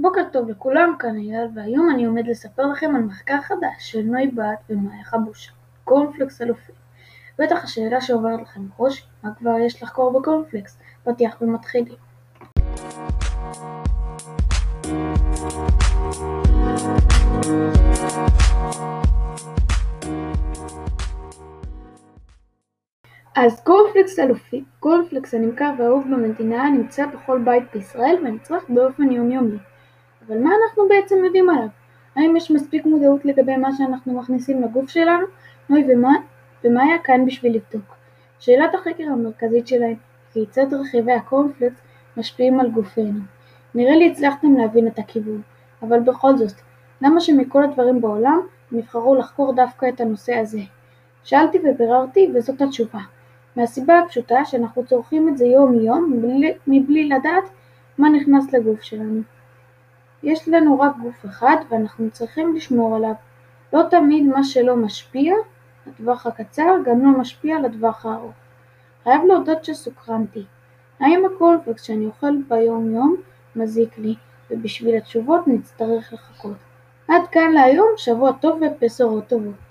בוקר טוב לכולם, כאן אייל, והיום אני עומד לספר לכם על מחקר חדש של נוי בהט ומאיה חבושה, קורנפלקס אלופי. בטח השאלה שעוברת לכם בראש, מה כבר יש לחקור בקורנפלקס? פתיח ומתחילים. אז קורנפלקס אלופי, קורנפלקס הנמכר ואהוב במדינה נמצא בכל בית בישראל ונצרך באופן יומיומי. אבל מה אנחנו בעצם יודעים עליו? האם יש מספיק מודעות לגבי מה שאנחנו מכניסים לגוף שלנו? נוי ומאיה כאן בשביל לבדוק. שאלת החקר המרכזית שלהם כיצד רכיבי הקורנפלקס משפיעים על גופנו. נראה לי הצלחתם להבין את הכיוון, אבל בכל זאת, למה שמכל הדברים בעולם הם יבחרו לחקור דווקא את הנושא הזה? שאלתי וביררתי וזאת התשובה. מהסיבה הפשוטה שאנחנו צורכים את זה יום יום מבלי, מבלי לדעת מה נכנס לגוף שלנו. יש לנו רק גוף אחד ואנחנו צריכים לשמור עליו. לא תמיד מה שלא משפיע לטווח הקצר גם לא משפיע לטווח הארוך. חייב להודות שסוקרנתי. האם הקורנפלקס שאני אוכל ביום יום מזיק לי, ובשביל התשובות נצטרך לחכות. עד כאן להיום, שבוע טוב ובשורות טובות.